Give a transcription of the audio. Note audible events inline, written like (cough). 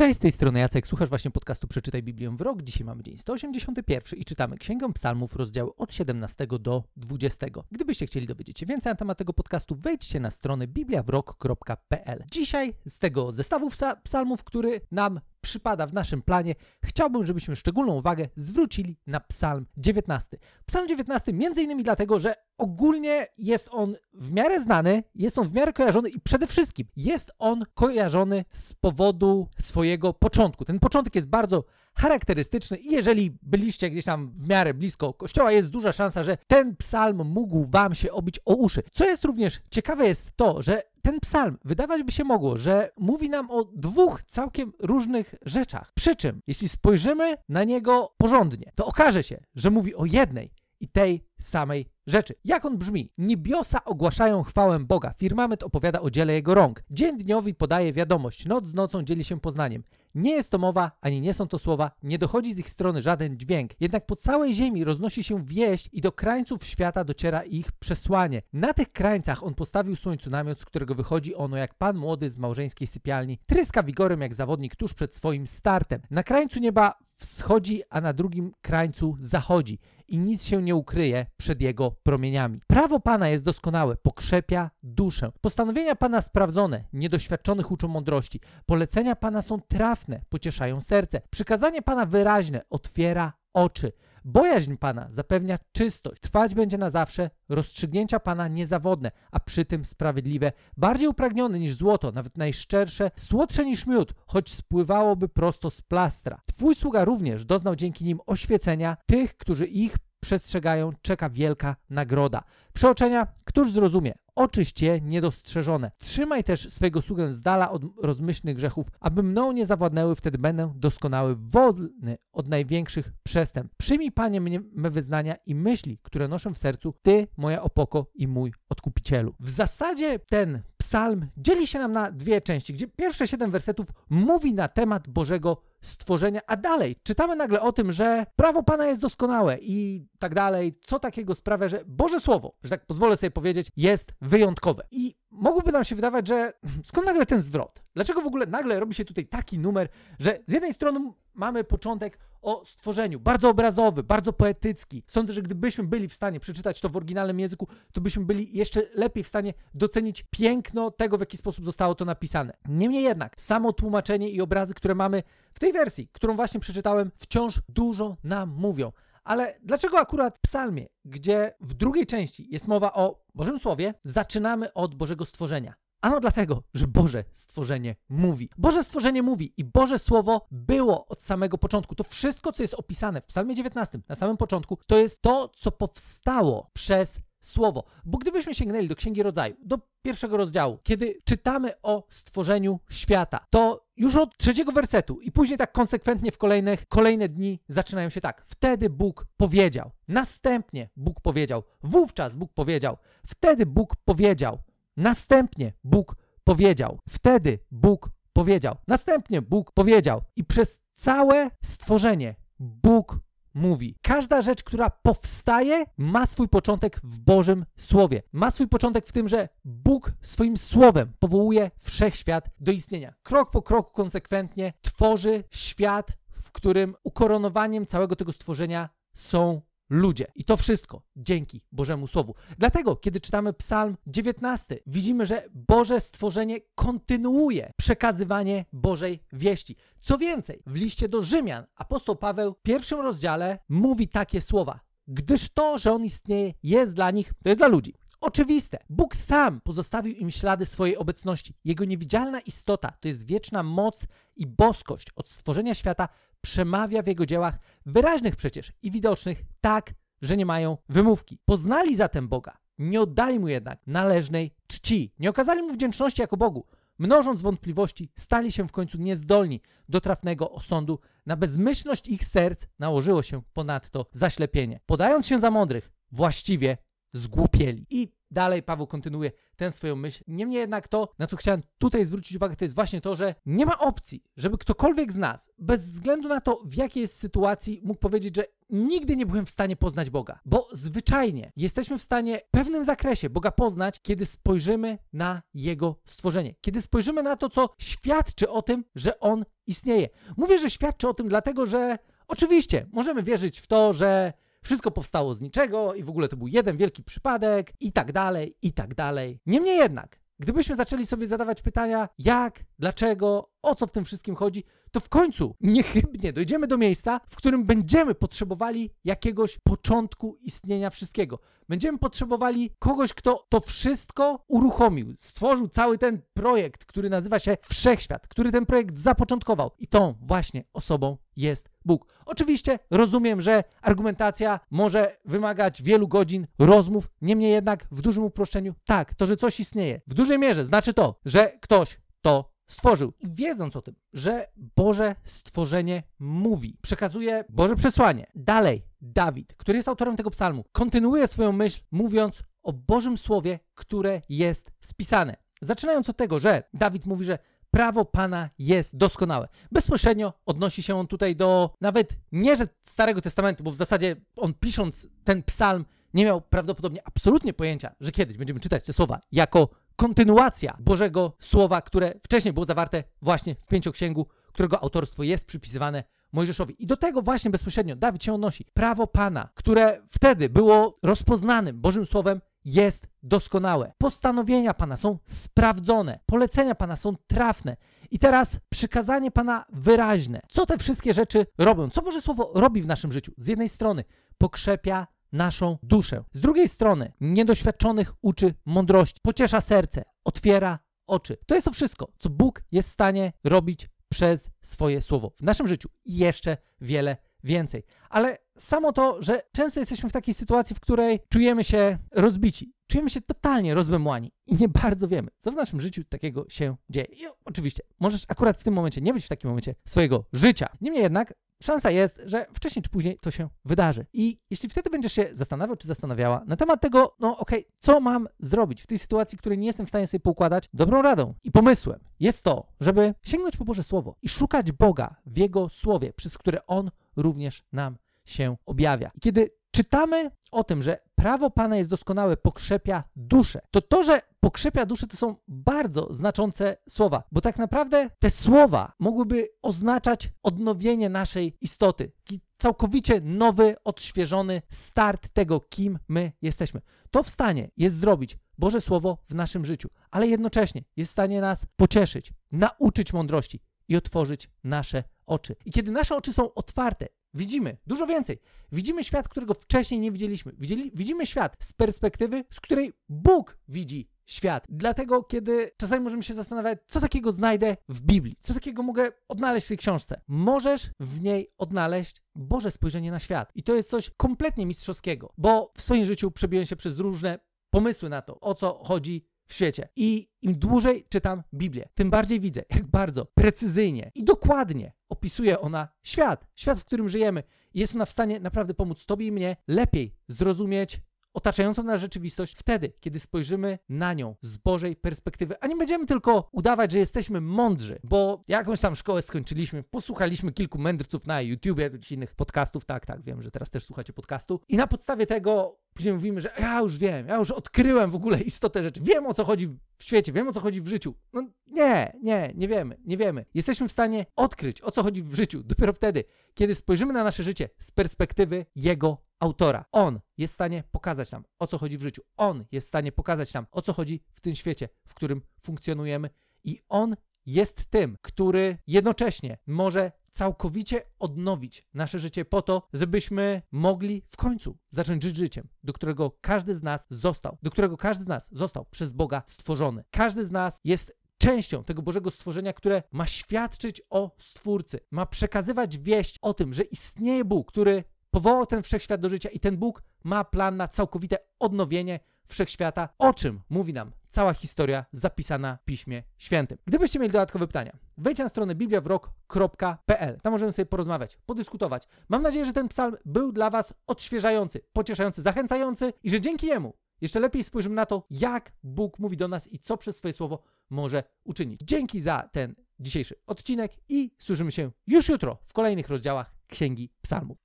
Cześć, z tej strony Jacek, słuchasz właśnie podcastu Przeczytaj Biblię w rok. Dzisiaj mamy dzień 181 i czytamy Księgę Psalmów, rozdział od 17 do 20. Gdybyście chcieli dowiedzieć się więcej na temat tego podcastu, wejdźcie na stronę bibliawrok.pl. Dzisiaj z tego zestawu psalmów, który nam przypada w naszym planie, chciałbym, żebyśmy szczególną uwagę zwrócili na Psalm 19. Psalm 19 między innymi dlatego, że ogólnie jest on w miarę znany, jest on w miarę kojarzony i przede wszystkim jest on kojarzony z powodu swojego początku. Ten początek jest bardzo charakterystyczny i jeżeli byliście gdzieś tam w miarę blisko kościoła, jest duża szansa, że ten psalm mógł wam się obić o uszy. Co jest również ciekawe jest to, że ten psalm wydawać by się mogło, że mówi nam o dwóch całkiem różnych rzeczach. Przy czym, jeśli spojrzymy na niego porządnie, to okaże się, że mówi o jednej i tej samej rzeczy. Jak on brzmi? Niebiosa ogłaszają chwałę Boga, firmament opowiada o dziele jego rąk. Dzień dniowi podaje wiadomość, noc z nocą dzieli się poznaniem. Nie jest to mowa, ani nie są to słowa, nie dochodzi z ich strony żaden dźwięk. Jednak po całej ziemi roznosi się wieść i do krańców świata dociera ich przesłanie. Na tych krańcach on postawił słońcu namiot, z którego wychodzi ono jak pan młody z małżeńskiej sypialni. Tryska wigorem jak zawodnik tuż przed swoim startem. Na krańcu nieba wschodzi, a na drugim krańcu zachodzi i nic się nie ukryje przed jego promieniami. Prawo Pana jest doskonałe, pokrzepia duszę. Postanowienia Pana sprawdzone, niedoświadczonych uczą mądrości. Polecenia Pana są trafne, pocieszają serce. Przykazanie Pana wyraźne, otwiera oczy. Bojaźń Pana zapewnia czystość, trwać będzie na zawsze, rozstrzygnięcia Pana niezawodne, a przy tym sprawiedliwe, bardziej upragnione niż złoto, nawet najszczersze, słodsze niż miód, choć spływałoby prosto z plastra. Twój sługa również doznał dzięki nim oświecenia tych, którzy ich przestrzegają, czeka wielka nagroda. Przeoczenia, któż zrozumie? Oczyście niedostrzeżone. Trzymaj też swojego sługę z dala od rozmyślnych grzechów, aby mną nie zawładnęły, wtedy będę doskonały, wolny od największych przestępstw. Przyjmij, Panie, mnie, me wyznania i myśli, które noszę w sercu, Ty, moja opoko i mój odkupicielu. W zasadzie ten psalm dzieli się nam na dwie części, gdzie pierwsze siedem wersetów mówi na temat Bożego stworzenia, a dalej czytamy nagle o tym, że prawo Pana jest doskonałe i tak dalej, co takiego sprawia, że Boże Słowo, że tak pozwolę sobie powiedzieć, jest wyjątkowe. I mogłoby nam się wydawać, że (clears throat) skąd nagle ten zwrot? Dlaczego w ogóle nagle robi się tutaj taki numer, że z jednej strony mamy początek o stworzeniu, bardzo obrazowy, bardzo poetycki. Sądzę, że gdybyśmy byli w stanie przeczytać to w oryginalnym języku, to byśmy byli jeszcze lepiej w stanie docenić piękno tego, w jaki sposób zostało to napisane. Niemniej jednak, samo tłumaczenie i obrazy, które mamy w tej wersji, którą właśnie przeczytałem, wciąż dużo nam mówią. Ale dlaczego akurat w psalmie, gdzie w drugiej części jest mowa o Bożym Słowie, zaczynamy od Bożego stworzenia? Ano dlatego, że Boże stworzenie mówi. Boże stworzenie mówi i Boże Słowo było od samego początku. To wszystko, co jest opisane w Psalmie 19 na samym początku, to jest to, co powstało przez Słowo. Bo gdybyśmy sięgnęli do Księgi Rodzaju, do pierwszego rozdziału, kiedy czytamy o stworzeniu świata, to już od trzeciego wersetu i później tak konsekwentnie w kolejnych, kolejne dni zaczynają się tak. Wtedy Bóg powiedział, następnie Bóg powiedział, wówczas Bóg powiedział, wtedy Bóg powiedział, następnie Bóg powiedział, wtedy Bóg powiedział, następnie Bóg powiedział i przez całe stworzenie Bóg mówi. Każda rzecz, która powstaje, ma swój początek w Bożym Słowie. Ma swój początek w tym, że Bóg swoim Słowem powołuje wszechświat do istnienia. Krok po kroku konsekwentnie tworzy świat, w którym ukoronowaniem całego tego stworzenia są ludzie. I to wszystko dzięki Bożemu Słowu. Dlatego, kiedy czytamy Psalm 19, widzimy, że Boże stworzenie kontynuuje przekazywanie Bożej wieści. Co więcej, w liście do Rzymian apostoł Paweł w pierwszym rozdziale mówi takie słowa: Gdyż to, że on istnieje, jest dla nich, to jest dla ludzi. Oczywiste. Bóg sam pozostawił im ślady swojej obecności. Jego niewidzialna istota to jest wieczna moc i boskość od stworzenia świata przemawia w jego dziełach, wyraźnych przecież i widocznych, tak, że nie mają wymówki. Poznali zatem Boga, nie oddali mu jednak należnej czci, nie okazali mu wdzięczności jako Bogu. Mnożąc wątpliwości, stali się w końcu niezdolni do trafnego osądu. Na bezmyślność ich serc nałożyło się ponadto zaślepienie. Podając się za mądrych, właściwie zgłupieli. I dalej Paweł kontynuuje tę swoją myśl. Niemniej jednak to, na co chciałem tutaj zwrócić uwagę, to jest właśnie to, że nie ma opcji, żeby ktokolwiek z nas, bez względu na to, w jakiej jest sytuacji, mógł powiedzieć, że nigdy nie byłem w stanie poznać Boga. Bo zwyczajnie jesteśmy w stanie w pewnym zakresie Boga poznać, kiedy spojrzymy na Jego stworzenie. Kiedy spojrzymy na to, co świadczy o tym, że On istnieje. Mówię, że świadczy o tym, dlatego że oczywiście możemy wierzyć w to, że wszystko powstało z niczego i w ogóle to był jeden wielki przypadek i tak dalej, i tak dalej. Niemniej jednak, gdybyśmy zaczęli sobie zadawać pytania, jak, dlaczego, o co w tym wszystkim chodzi, to w końcu niechybnie dojdziemy do miejsca, w którym będziemy potrzebowali jakiegoś początku istnienia wszystkiego. Będziemy potrzebowali kogoś, kto to wszystko uruchomił, stworzył cały ten projekt, który nazywa się Wszechświat, który ten projekt zapoczątkował. I tą właśnie osobą jest Bóg. Oczywiście rozumiem, że argumentacja może wymagać wielu godzin rozmów, niemniej jednak w dużym uproszczeniu tak, to, że coś istnieje, w dużej mierze znaczy to, że ktoś to stworzył. I wiedząc o tym, że Boże stworzenie mówi, przekazuje Boże przesłanie. Dalej, Dawid, który jest autorem tego psalmu, kontynuuje swoją myśl, mówiąc o Bożym Słowie, które jest spisane. Zaczynając od tego, że Dawid mówi, że prawo Pana jest doskonałe. Bezpośrednio odnosi się on tutaj do nawet nie że Starego Testamentu, bo w zasadzie on pisząc ten psalm nie miał prawdopodobnie absolutnie pojęcia, że kiedyś będziemy czytać te słowa jako kontynuacja Bożego Słowa, które wcześniej było zawarte właśnie w pięcioksięgu, którego autorstwo jest przypisywane Mojżeszowi. I do tego właśnie bezpośrednio Dawid się odnosi. Prawo Pana, które wtedy było rozpoznanym Bożym Słowem, jest doskonałe. Postanowienia Pana są sprawdzone, polecenia Pana są trafne. I teraz przykazanie Pana wyraźne. Co te wszystkie rzeczy robią? Co Boże Słowo robi w naszym życiu? Z jednej strony pokrzepia naszą duszę. Z drugiej strony, niedoświadczonych uczy mądrości, pociesza serce, otwiera oczy. To jest to wszystko, co Bóg jest w stanie robić przez swoje słowo w naszym życiu i jeszcze wiele więcej. Ale samo to, że często jesteśmy w takiej sytuacji, w której czujemy się rozbici, czujemy się totalnie rozmemłani i nie bardzo wiemy, co w naszym życiu takiego się dzieje. I oczywiście, możesz akurat w tym momencie nie być w takim momencie swojego życia. Niemniej jednak szansa jest, że wcześniej czy później to się wydarzy. I jeśli wtedy będziesz się zastanawiał czy zastanawiała na temat tego, no okej, okay, co mam zrobić w tej sytuacji, której nie jestem w stanie sobie poukładać, dobrą radą i pomysłem jest to, żeby sięgnąć po Boże Słowo i szukać Boga w Jego Słowie, przez które On również nam się objawia. I kiedy czytamy o tym, że prawo Pana jest doskonałe, pokrzepia duszę, to to, że pokrzepia duszę, to są bardzo znaczące słowa, bo tak naprawdę te słowa mogłyby oznaczać odnowienie naszej istoty. Całkowicie nowy, odświeżony start tego, kim my jesteśmy. To w stanie jest zrobić Boże Słowo w naszym życiu, ale jednocześnie jest w stanie nas pocieszyć, nauczyć mądrości i otworzyć nasze oczy. I kiedy nasze oczy są otwarte, widzimy dużo więcej. Widzimy świat, którego wcześniej nie widzieliśmy. Widzieli, widzimy świat z perspektywy, z której Bóg widzi świat. Dlatego, kiedy czasami możemy się zastanawiać, co takiego znajdę w Biblii, co takiego mogę odnaleźć w tej książce, możesz w niej odnaleźć Boże spojrzenie na świat. I to jest coś kompletnie mistrzowskiego, bo w swoim życiu przebiłem się przez różne pomysły na to, o co chodzi w świecie. I im dłużej czytam Biblię, tym bardziej widzę, jak bardzo precyzyjnie i dokładnie opisuje ona świat, świat, w którym żyjemy. Jest ona w stanie naprawdę pomóc Tobie i mnie lepiej zrozumieć otaczającą nas rzeczywistość wtedy, kiedy spojrzymy na nią z Bożej perspektywy, a nie będziemy tylko udawać, że jesteśmy mądrzy, bo jakąś tam szkołę skończyliśmy, posłuchaliśmy kilku mędrców na YouTubie, czy innych podcastów, tak, tak, wiem, że teraz też słuchacie podcastu i na podstawie tego później mówimy, że ja już wiem, ja już odkryłem w ogóle istotę rzeczy, wiem o co chodzi w świecie, wiem o co chodzi w życiu. No nie, nie, nie wiemy, nie wiemy. Jesteśmy w stanie odkryć o co chodzi w życiu (laughs) dopiero wtedy, kiedy spojrzymy na nasze życie z perspektywy Jego autora. On jest w stanie pokazać nam, o co chodzi w życiu. On jest w stanie pokazać nam, o co chodzi w tym świecie, w którym funkcjonujemy. I on jest tym, który jednocześnie może całkowicie odnowić nasze życie po to, żebyśmy mogli w końcu zacząć żyć życiem, do którego każdy z nas został, do którego każdy z nas został przez Boga stworzony. Każdy z nas jest częścią tego Bożego stworzenia, które ma świadczyć o Stwórcy, ma przekazywać wieść o tym, że istnieje Bóg, który powołał ten wszechświat do życia i ten Bóg ma plan na całkowite odnowienie wszechświata, o czym mówi nam cała historia zapisana w Piśmie Świętym. Gdybyście mieli dodatkowe pytania, wejdźcie na stronę bibliawrok.pl. Tam możemy sobie porozmawiać, podyskutować. Mam nadzieję, że ten psalm był dla Was odświeżający, pocieszający, zachęcający i że dzięki jemu jeszcze lepiej spojrzymy na to, jak Bóg mówi do nas i co przez swoje słowo może uczynić. Dzięki za ten dzisiejszy odcinek i słyszymy się już jutro w kolejnych rozdziałach Księgi Psalmów.